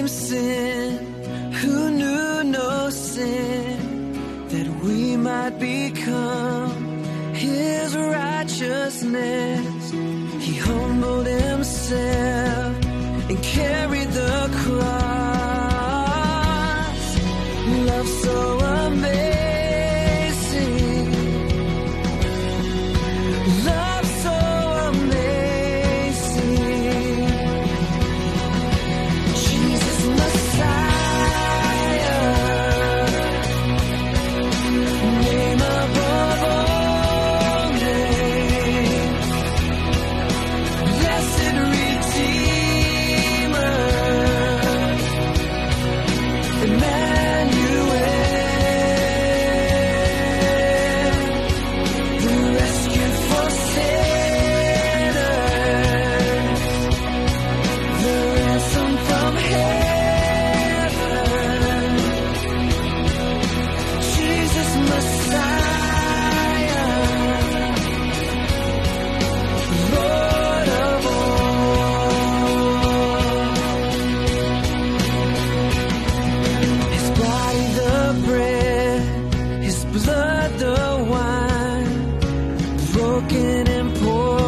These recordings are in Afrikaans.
same sin. Broken and poured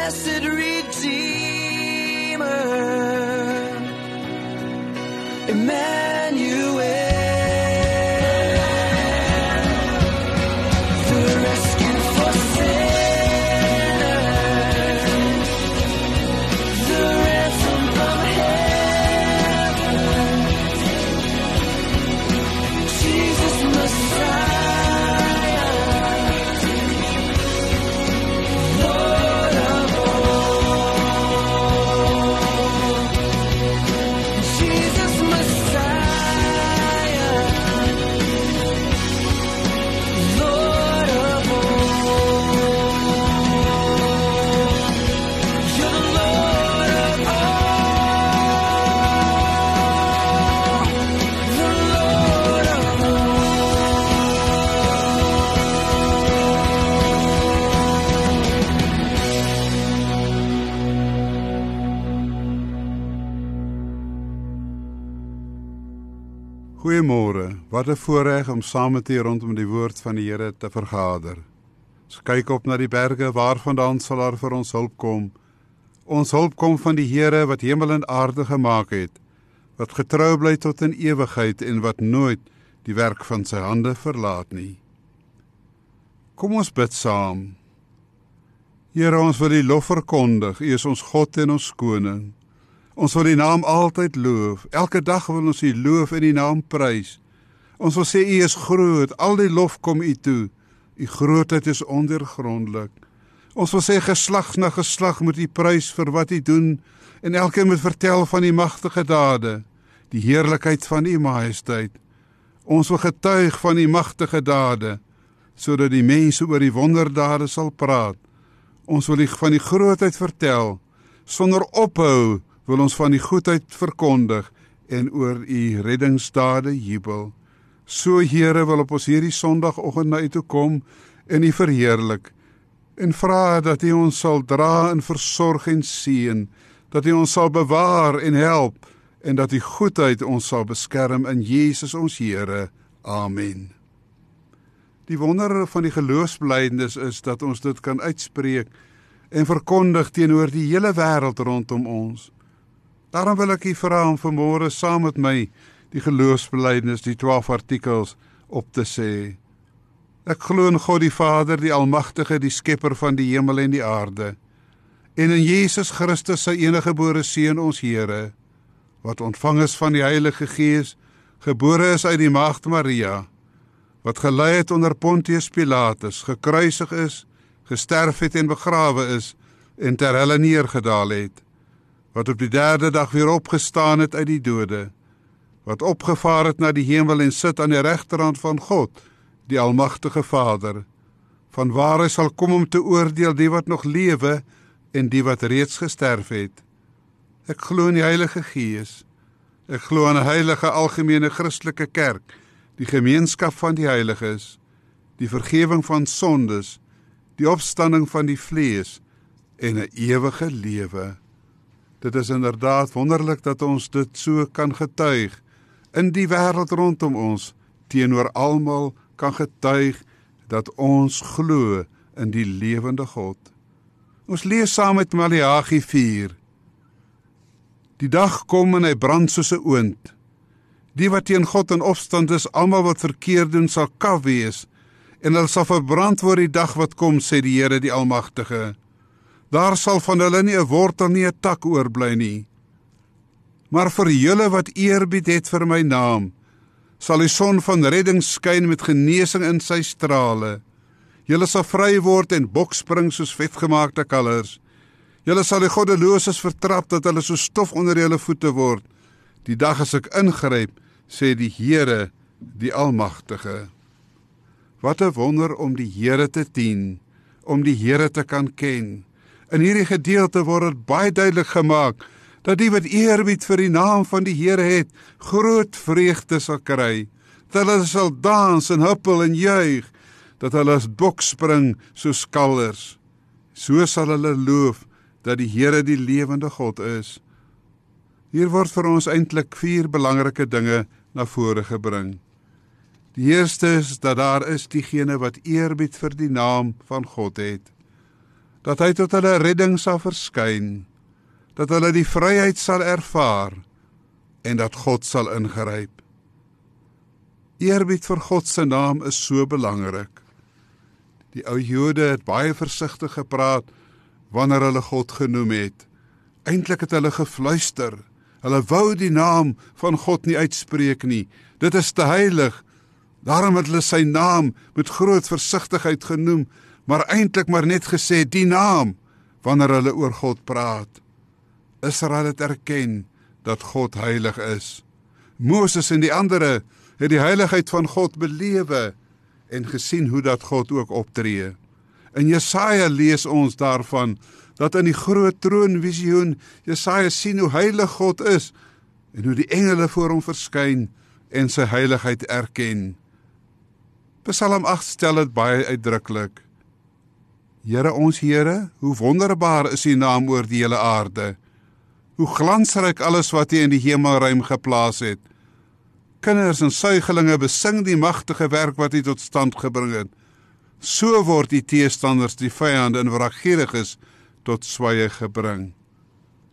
blessed Redeemer, Goeiemôre. Wat 'n voorreg om saam met u rondom die woord van die Here te vergader. Ons kyk op na die berge waarvandaan sal daar vir ons hulp kom. Ons hulp kom van die Here wat hemel en aarde gemaak het, wat getrou bly tot in ewigheid en wat nooit die werk van sy hande verlaat nie. Kom ons bid saam. Here, ons wil U lof verkondig. U is ons God en ons koning. Ons wil U naam altyd loof. Elke dag wil ons U loof en U naam prys. Ons wil sê U is groot. Al die lof kom U toe. U grootheid is ondeurgrondelik. Ons wil sê geslag na geslag moet U prys vir wat U doen en elkeen moet vertel van U magtige dade, die heerlikheid van U majesteit. Ons wil getuig van U magtige dade sodat die mense oor die wonderdade sal praat. Ons wil die van die grootheid vertel sonder ophou wil ons van die goedheid verkondig en oor u reddingsdade jubel. So Here wil op ons hierdie Sondagoggend na u toe kom en u verheerlik en vra dat u ons sal dra en versorg en seën, dat u ons sal bewaar en help en dat u goedheid ons sal beskerm in Jesus ons Here. Amen. Die wonder van die geloofsbelijdenis is dat ons dit kan uitspreek en verkondig teenoor die hele wêreld rondom ons. Daarom wil ek u vra om vanmôre saam met my die geloofsbelijdenis, die 12 artikels op te sê. Ek glo in God die Vader, die Almagtige, die Skepper van die hemel en die aarde, en in Jesus Christus, sy enige gebore seun, ons Here, wat ontvang is van die Heilige Gees, gebore is uit die Maagd Maria, wat gelei het onder Pontius Pilatus, gekruisig is, gesterf het en begrawe is en ter helle neergedaal het, wat op die derde dag weer opgestaan het uit die dode, wat opgevaar het na die hemel en sit aan die regterhand van God, die almagtige Vader, van waar hy sal kom om te oordeel die wat nog lewe en die wat reeds gesterf het. Ek glo in die Heilige Gees. Ek glo in 'n heilige algemene Christelike kerk die gemeenskap van die heiliges, die vergifnis van sondes, die opstanding van die vlees en 'n ewige lewe. Dit is inderdaad wonderlik dat ons dit so kan getuig in die wêreld rondom ons teenoor almal kan getuig dat ons glo in die lewende God. Ons lees saam met Maleagi 4. Die dag kom en hy brand soos 'n oond. Die wat teen God in opstand is, almal wat verkeerd doen, sal kaf wees en hulle sal verbrand word die dag wat kom, sê die Here die Almagtige. Daar sal van hulle nie 'n wortel nie 'n tak oorbly nie. Maar vir julle wat eerbied het vir my naam, sal die son van redding skyn met genesing in sy strale. Julle sal vry word en bokspring soos vetgemaakte kalvers. Julle sal die goddeloses vertrap dat hulle so stof onder julle voete word. Die dag as ek ingryp, sê die Here, die Almagtige. Wat 'n wonder om die Here te dien, om die Here te kan ken. In hierdie gedeelte word dit baie duidelik gemaak dat die wat eerbied vir die naam van die Here het, groot vreugde sal kry. Dat hulle sal dans en huppel en juig, dat hulle as bokspring soos kalvers. So sal hulle loof dat die Here die lewende God is. Hier word vir ons eintlik vier belangrike dinge na vore gebring. Die eerste is dat daar is diegene wat eerbied vir die naam van God het. Dat hy tot hulle redding sal verskyn, dat hulle die vryheid sal ervaar en dat God sal ingryp. Eerbied vir God se naam is so belangrik. Die ou Jode het baie versigtig gepraat wanneer hulle God genoem het. Eintlik het hulle gefluister Hulle wou die naam van God nie uitspreek nie. Dit is te heilig. Daarom het hulle sy naam met groot versigtigheid genoem, maar eintlik maar net gesê die naam wanneer hulle oor God praat. Israel het erken dat God heilig is. Moses en die ander het die heiligheid van God belewe en gesien hoe dat God ook optree. In Jesaja lees ons daarvan dat in die groot troonvisioen Jesaja sien hoe heilig God is en hoe die engele voor hom verskyn en sy heiligheid erken. Psalm 8 stel dit baie uitdruklik. Here ons Here, hoe wonderbaar is U naam oor die hele aarde. Hoe glansryk alles wat U in die hemelruim geplaas het. Kinders en suigelinge besing die magtige werk wat U tot stand gebring het. So word die teestanders, die vyande en wraggieriges tot swye gebring.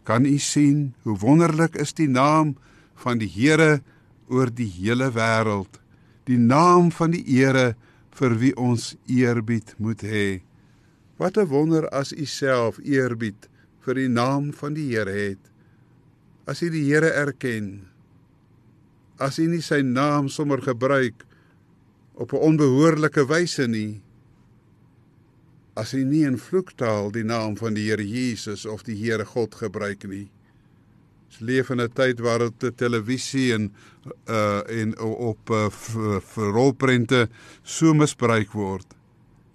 Kan u sien hoe wonderlik is die naam van die Here oor die hele wêreld? Die naam van die Here vir wie ons eerbied moet hê. Wat 'n wonder as u self eerbied vir die naam van die Here het. As u die Here erken. As u nie sy naam sommer gebruik op 'n onbehoorlike wyse nie as hy nie in vloektaal die naam van die Here Jesus of die Here God gebruik nie. Ons leef in 'n tyd waar dit te televisie en uh en op uh, vir rolprente so misbruik word.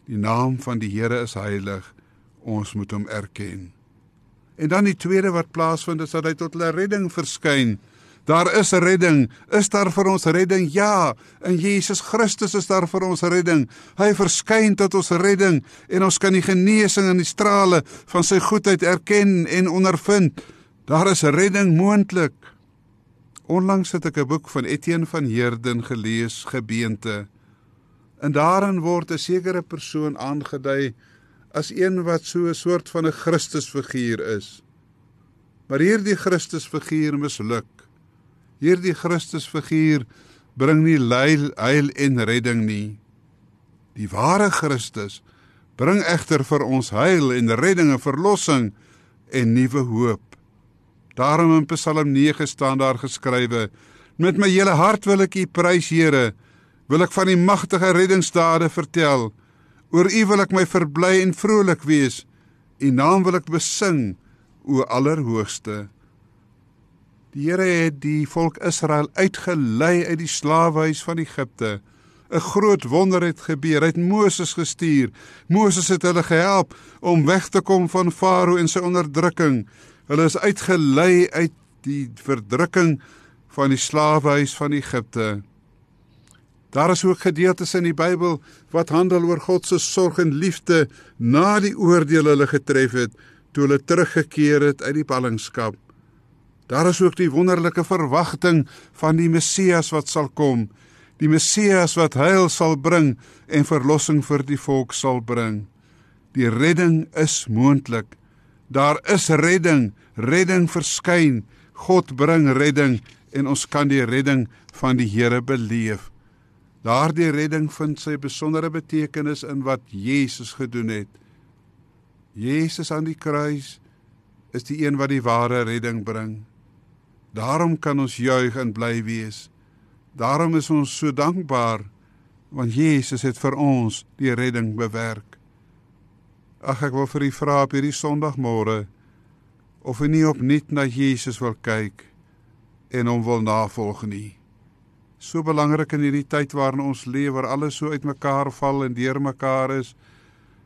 Die naam van die Here is heilig. Ons moet hom erken. En dan die tweede wat plaasvind is dat hy tot 'n redding verskyn. Daar is redding. Is daar vir ons redding? Ja, in Jesus Christus is daar vir ons redding. Hy verskyn tot ons redding en ons kan die genesing en die strale van sy goedheid erken en ondervind. Daar is redding moontlik. Onlangs het ek 'n boek van Etienne van Heerden gelees, Gebeente. En daarin word 'n sekere persoon aangedui as een wat so 'n soort van 'n Christusfiguur is. Maar hierdie Christusfiguur misluk. Hierdie Christusfiguur bring nie heil, heil en redding nie. Die ware Christus bring egter vir ons heil en redding en verlossing en nuwe hoop. Daarom in Psalm 9 staan daar geskrywe: Met my hele hart wil ek U prys, Here. Wil ek van die magtige reddingsdade vertel. Oor U wil ek my verbly en vrolik wees. U naam wil ek besing, o Allerhoogste. Die Here het die volk Israel uitgelei uit die slawehuis van Egipte. 'n Groot wonder het gebeur. Hy het Moses gestuur. Moses het hulle gehelp om weg te kom van Farao en sy onderdrukking. Hulle is uitgelei uit die verdrukking van die slawehuis van Egipte. Daar is ook gedeeltes in die Bybel wat handel oor God se sorg en liefde na die oordeel hulle getref het toe hulle teruggekeer het uit die ballingskap. Daar is ook die wonderlike verwagting van die Messias wat sal kom. Die Messias wat heil sal bring en verlossing vir die volk sal bring. Die redding is moontlik. Daar is redding, redding verskyn. God bring redding en ons kan die redding van die Here beleef. Daardie redding vind sy besondere betekenis in wat Jesus gedoen het. Jesus aan die kruis is die een wat die ware redding bring. Daarom kan ons juig en bly wees. Daarom is ons so dankbaar want Jesus het vir ons die redding bewerk. Ag ek wil vir u vra op hierdie Sondagmôre of u nie opnuut na Jesus wil kyk en hom wil navolg nie. So belangrik in hierdie tyd waarin ons leef waar alles so uitmekaar val en deurmekaar is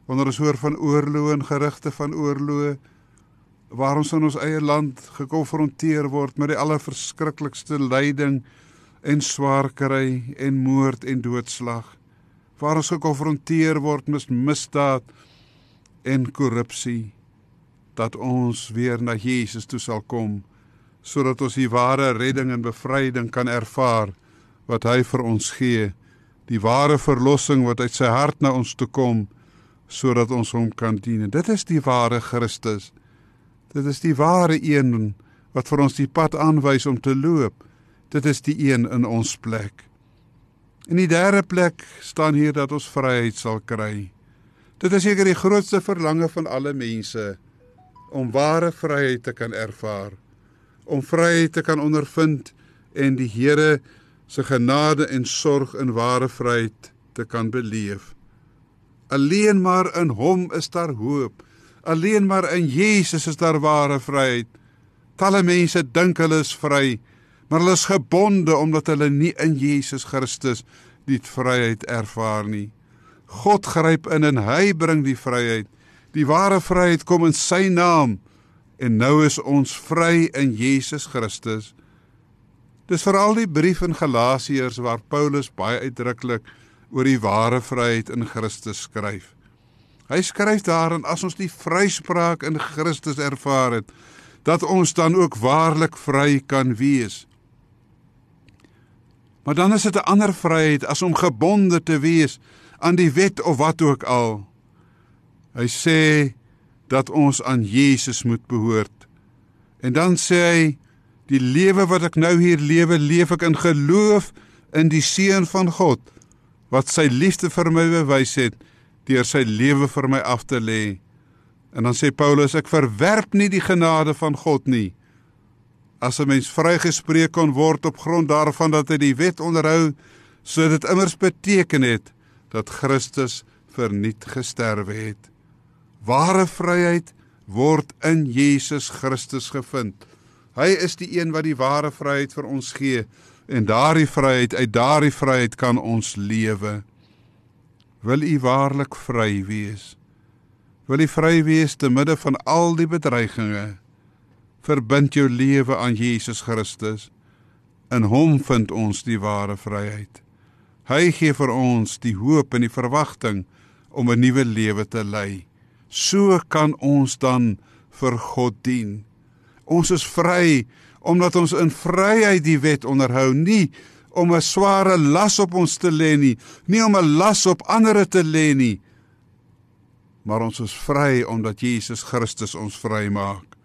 wanneer ons hoor van oorloë en gerugte van oorloë waar ons in ons eie land gekonfronteer word met die allerverskriklikste lyding en swaar kry en moord en doodslag waar ons gekonfronteer word met misdaad en korrupsie dat ons weer na Jesus toe sal kom sodat ons die ware redding en bevryding kan ervaar wat hy vir ons gee die ware verlossing wat uit sy hart na ons toe kom sodat ons hom kan dien dit is die ware Christus Dit is die ware een wat vir ons die pad aanwys om te loop. Dit is die een in ons plek. In die derde plek staan hier dat ons vryheid sal kry. Dit is seker die grootste verlange van alle mense om ware vryheid te kan ervaar, om vryheid te kan ondervind en die Here se genade en sorg in ware vryheid te kan beleef. Alleen maar in Hom is daar hoop. Alleen maar in Jesus is daar ware vryheid. Talle mense dink hulle is vry, maar hulle is gebonde omdat hulle nie in Jesus Christus die vryheid ervaar nie. God gryp in en hy bring die vryheid. Die ware vryheid kom in sy naam en nou is ons vry in Jesus Christus. Dis veral die brief in Galasiërs waar Paulus baie uitdruklik oor die ware vryheid in Christus skryf. Hy skryf daarin as ons die vryspraak in Christus ervaar het, dat ons dan ook waarlik vry kan wees. Maar dan is dit 'n ander vryheid as om gebonde te wees aan die wet of wat ook al. Hy sê dat ons aan Jesus moet behoort. En dan sê hy die lewe wat ek nou hier lewe, leef ek in geloof in die seun van God wat sy liefde vir my bewys het deur sy lewe vir my af te lê. En dan sê Paulus ek verwerp nie die genade van God nie. As 'n mens vrygespreek kon word op grond daarvan dat hy die wet onderhou, sou dit immers beteken het dat Christus verniet gesterwe het. Ware vryheid word in Jesus Christus gevind. Hy is die een wat die ware vryheid vir ons gee en daardie vryheid uit daardie vryheid kan ons lewe. Wil u waarlik vry wees? Wil u vry wees te midde van al die bedreigings? Verbind jou lewe aan Jesus Christus. In hom vind ons die ware vryheid. Hy gee vir ons die hoop en die verwagting om 'n nuwe lewe te lei. So kan ons dan vir God dien. Ons is vry omdat ons in vryheid die wet onderhou, nie om 'n sware las op ons te lê nie, nie om 'n las op ander te lê nie. Maar ons is vry omdat Jesus Christus ons vrymaak.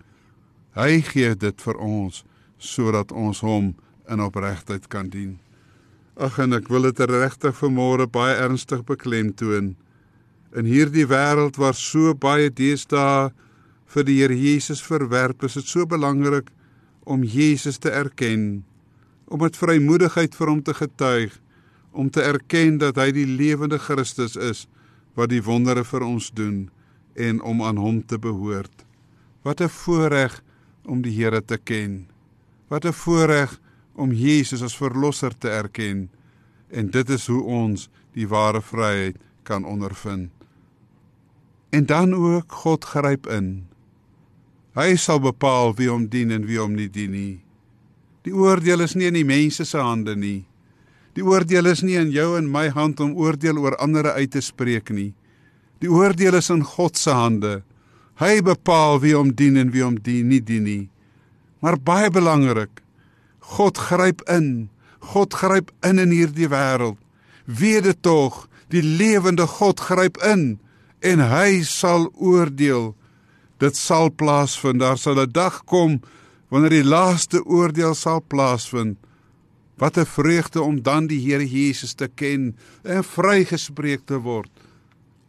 Hy gee dit vir ons sodat ons hom in opregtheid kan dien. Ag en ek wil dit regtig vanmôre baie ernstig beklemtoon. In hierdie wêreld waar so baie deesdae vir die Here Jesus verwerp, is dit so belangrik om Jesus te erken, om met vrymoedigheid vir hom te getuig, om te erken dat hy die lewende Christus is wat die wondere vir ons doen en om aan hom te behoort. Wat 'n voorreg om die Here te ken. Wat 'n voorreg om Jesus as verlosser te erken. En dit is hoe ons die ware vryheid kan ondervind. En dan ook God gryp in. Hy sal bepaal wie hom dien en wie hom nie dien nie. Die oordeel is nie in die mense se hande nie. Die oordeel is nie in jou en my hand om oordeel oor ander uit te spreek nie. Die oordeel is in God se hande. Hy bepaal wie hom dien en wie hom dien nie dien nie. Maar baie belangrik, God gryp in. God gryp in in hierdie wêreld. Weet dit tog, die lewende God gryp in en hy sal oordeel. Dit sal plaasvind. Daar sal 'n dag kom wanneer die laaste oordeel sal plaasvind. Wat 'n vreugde om dan die Here Jesus te ken en vrygespreek te word.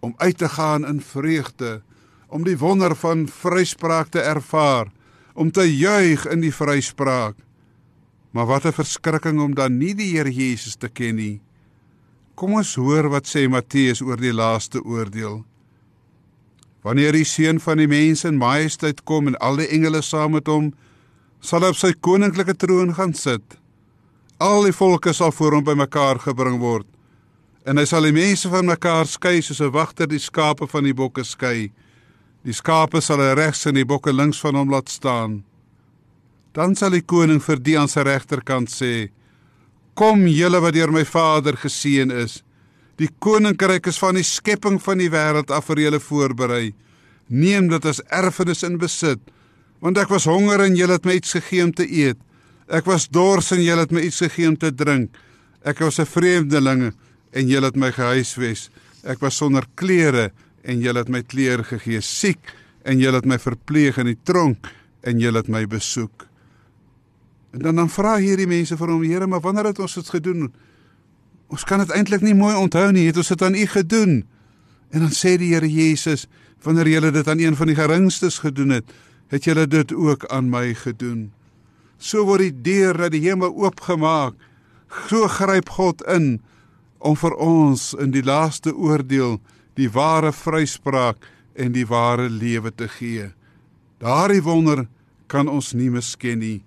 Om uit te gaan in vreugde, om die wonder van vryspraak te ervaar, om te juig in die vryspraak. Maar wat 'n verskrikking om dan nie die Here Jesus te ken nie. Kom ons hoor wat sê Matteus oor die laaste oordeel. Wanneer die seun van die mens in majesteit kom en al die engele saam met hom, sal hy op sy koninklike troon gaan sit. Al die volke sal voor hom bymekaar gebring word. En hy sal die mense van mekaar skei soos 'n wagter die skape van die bokke skei. Die skape sal hy regs en die bokke links van hom laat staan. Dan sal die koning vir die aan sy regterkant sê: Kom julle wat deur my Vader geseën is. Die koninkryk is van die skepping van die wêreld af vir julle voorberei. Neem dit as erfenis in besit, want ek was honger en julle het my iets gegee om te eet. Ek was dors en julle het my iets gegee om te drink. Ek was 'n vreemdeling en julle het my gehuisves. Ek was sonder klere en julle het my klere gegee. Siek en julle het my verpleeg in die tronk en julle het my besoek. En dan dan vra hierdie mense vir hom, Here, maar wanneer het ons dit gedoen? Ons kan dit eintlik nie mooi onthou nie. Het ons dit aan U gedoen? En dan sê die Here Jesus, wanneer julle dit aan een van die geringstes gedoen het, het julle dit ook aan my gedoen. So word die deur na die hemel oopgemaak. So gryp God in om vir ons in die laaste oordeel die ware vryspraak en die ware lewe te gee. Daardie wonder kan ons nie misken nie.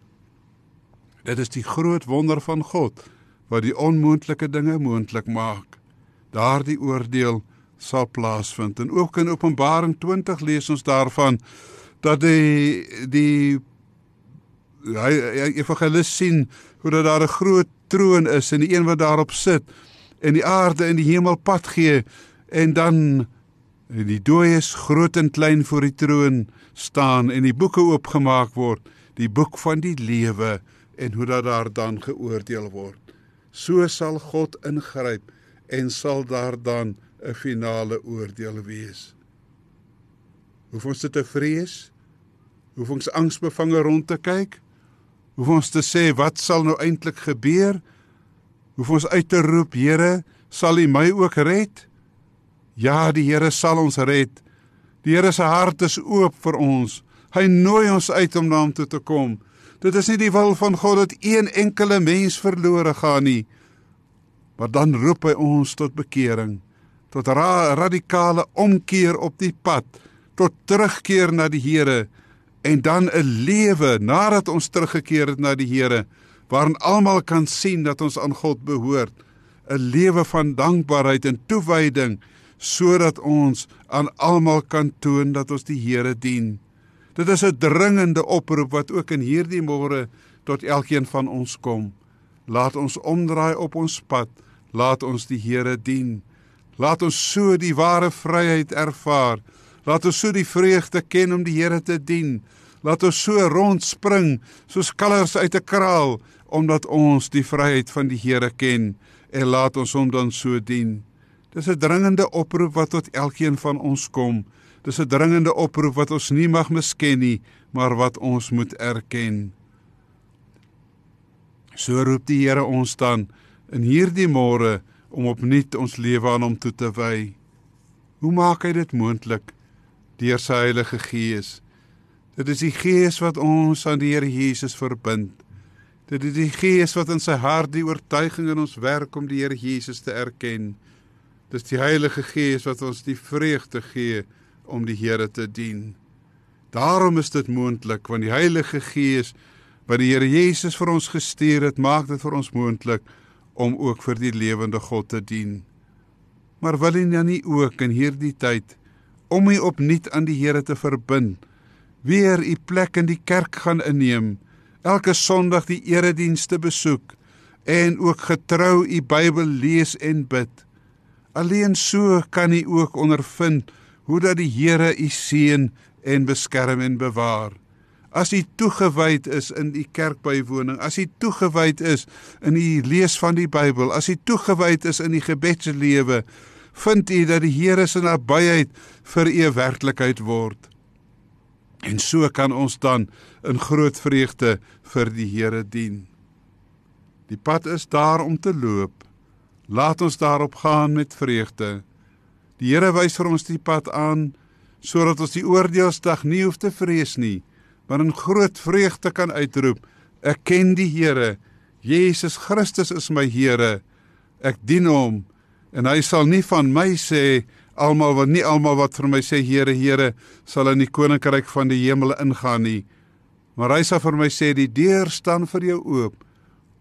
Dit is die groot wonder van God wat die onmoontlike dinge moontlik maak. Daardie oordeel sal plaasvind. En ook in Openbaring 20 lees ons daarvan dat die die hy, evangelis sien hoe dat daar 'n groot troon is en die een wat daarop sit en die aarde en die hemel pad gee en dan die dooies groot en klein voor die troon staan en die boeke oopgemaak word, die boek van die lewe en hoe dat daar dan geoordeel word. So sal God ingryp en sal daar dan 'n finale oordeel wees. Hoef ons dit te vrees? Hoef ons angsbevange rond te kyk? Hoef ons te sê wat sal nou eintlik gebeur? Hoef ons uit te roep, Here, sal U my ook red? Ja, die Here sal ons red. Die Here se hart is oop vir ons. Hy nooi ons uit om na hom toe te kom. Dit is nie die wil van God dat een enkele mens verlore gaan nie. Maar dan roep hy ons tot bekering, tot ra radikale omkeer op die pad, tot terugkeer na die Here en dan 'n lewe nadat ons teruggekeer het na die Here waarin almal kan sien dat ons aan God behoort, 'n lewe van dankbaarheid en toewyding sodat ons aan almal kan toon dat ons die Here dien. Dit is 'n dringende oproep wat ook in hierdie môre tot elkeen van ons kom. Laat ons omdraai op ons pad, laat ons die Here dien. Laat ons so die ware vryheid ervaar. Laat ons so die vreugde ken om die Here te dien. Laat ons so rondspring soos kalvers uit 'n kraal omdat ons die vryheid van die Here ken en laat ons hom dan so dien. Dis 'n dringende oproep wat tot elkeen van ons kom. Dis 'n dringende oproep wat ons nie mag misken nie, maar wat ons moet erken. So roep die Here ons dan in hierdie môre om opnuut ons lewe aan hom toe te wy. Hoe maak hy dit moontlik? Deur sy Heilige Gees. Dit is die Gees wat ons aan die Here Jesus verbind. Dit is die Gees wat in sy hart die oortuiging in ons werk om die Here Jesus te erken. Dis die Heilige Gees wat ons die vreugde gee om die Here te dien. Daarom is dit moontlik want die Heilige Gees wat die Here Jesus vir ons gestuur het, maak dit vir ons moontlik om ook vir die lewende God te dien. Maar wil jy dan nie ook in hierdie tyd om u opnuut aan die Here te verbind, weer u plek in die kerk gaan inneem, elke Sondag die eredienste besoek en ook getrou u Bybel lees en bid. Alleen so kan u ook ondervind hoe dat die Here u seën en beskerm en bewaar. As u toegewyd is in die kerkbywoning, as u toegewyd is in die lees van die Bybel, as u toegewyd is in die gebedslewe, vind u dat die Here se nabyheid vir u werklikheid word. En so kan ons dan in groot vreugde vir die Here dien. Die pad is daar om te loop. Laat ons daarop gaan met vreugde. Die Here wys vir ons die pad aan sodat ons die oordeelsdag nie hoef te vrees nie, maar in groot vreugde kan uitroep: Ek ken die Here. Jesus Christus is my Here. Ek dien hom en hy sal nie van my sê almal wat nie almal wat vir my sê Here Here sal in die koninkryk van die hemel ingaan nie. Maar hy sal vir my sê die deur staan vir jou oop.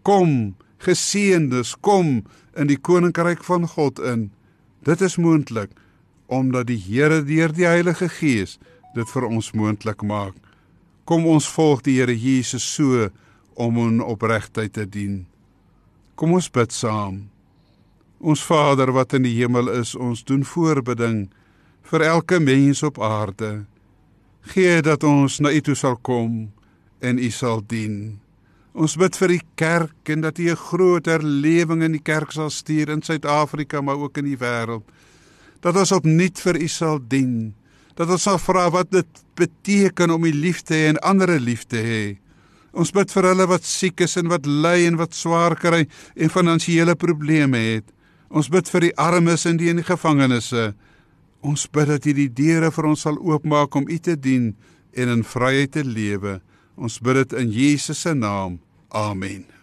Kom, geseëndes, kom in die koninkryk van God in. Dit is moontlik omdat die Here deur die Heilige Gees dit vir ons moontlik maak. Kom ons volg die Here Jesus so om in opregtheid te dien. Kom ons bid saam. Ons Vader wat in die hemel is, ons doen voorbidding vir elke mens op aarde. Gee dat ons na U toe sal kom en U sal dien. Ons bid vir die kerk en dat U 'n groot herlewing in die kerk sal stuur in Suid-Afrika maar ook in die wêreld. Dat ons opnuut vir U sal dien. Dat ons sal vra wat dit beteken om U lief te hê en ander lief te hê. Ons bid vir hulle wat siek is en wat ly en wat swaar kry en finansiële probleme het. Ons bid vir die armes en die in die gevangenisse. Ons bid dat U die deure vir ons sal oopmaak om U te dien en in vryheid te lewe. Ons bid dit in Jesus se naam. Amen.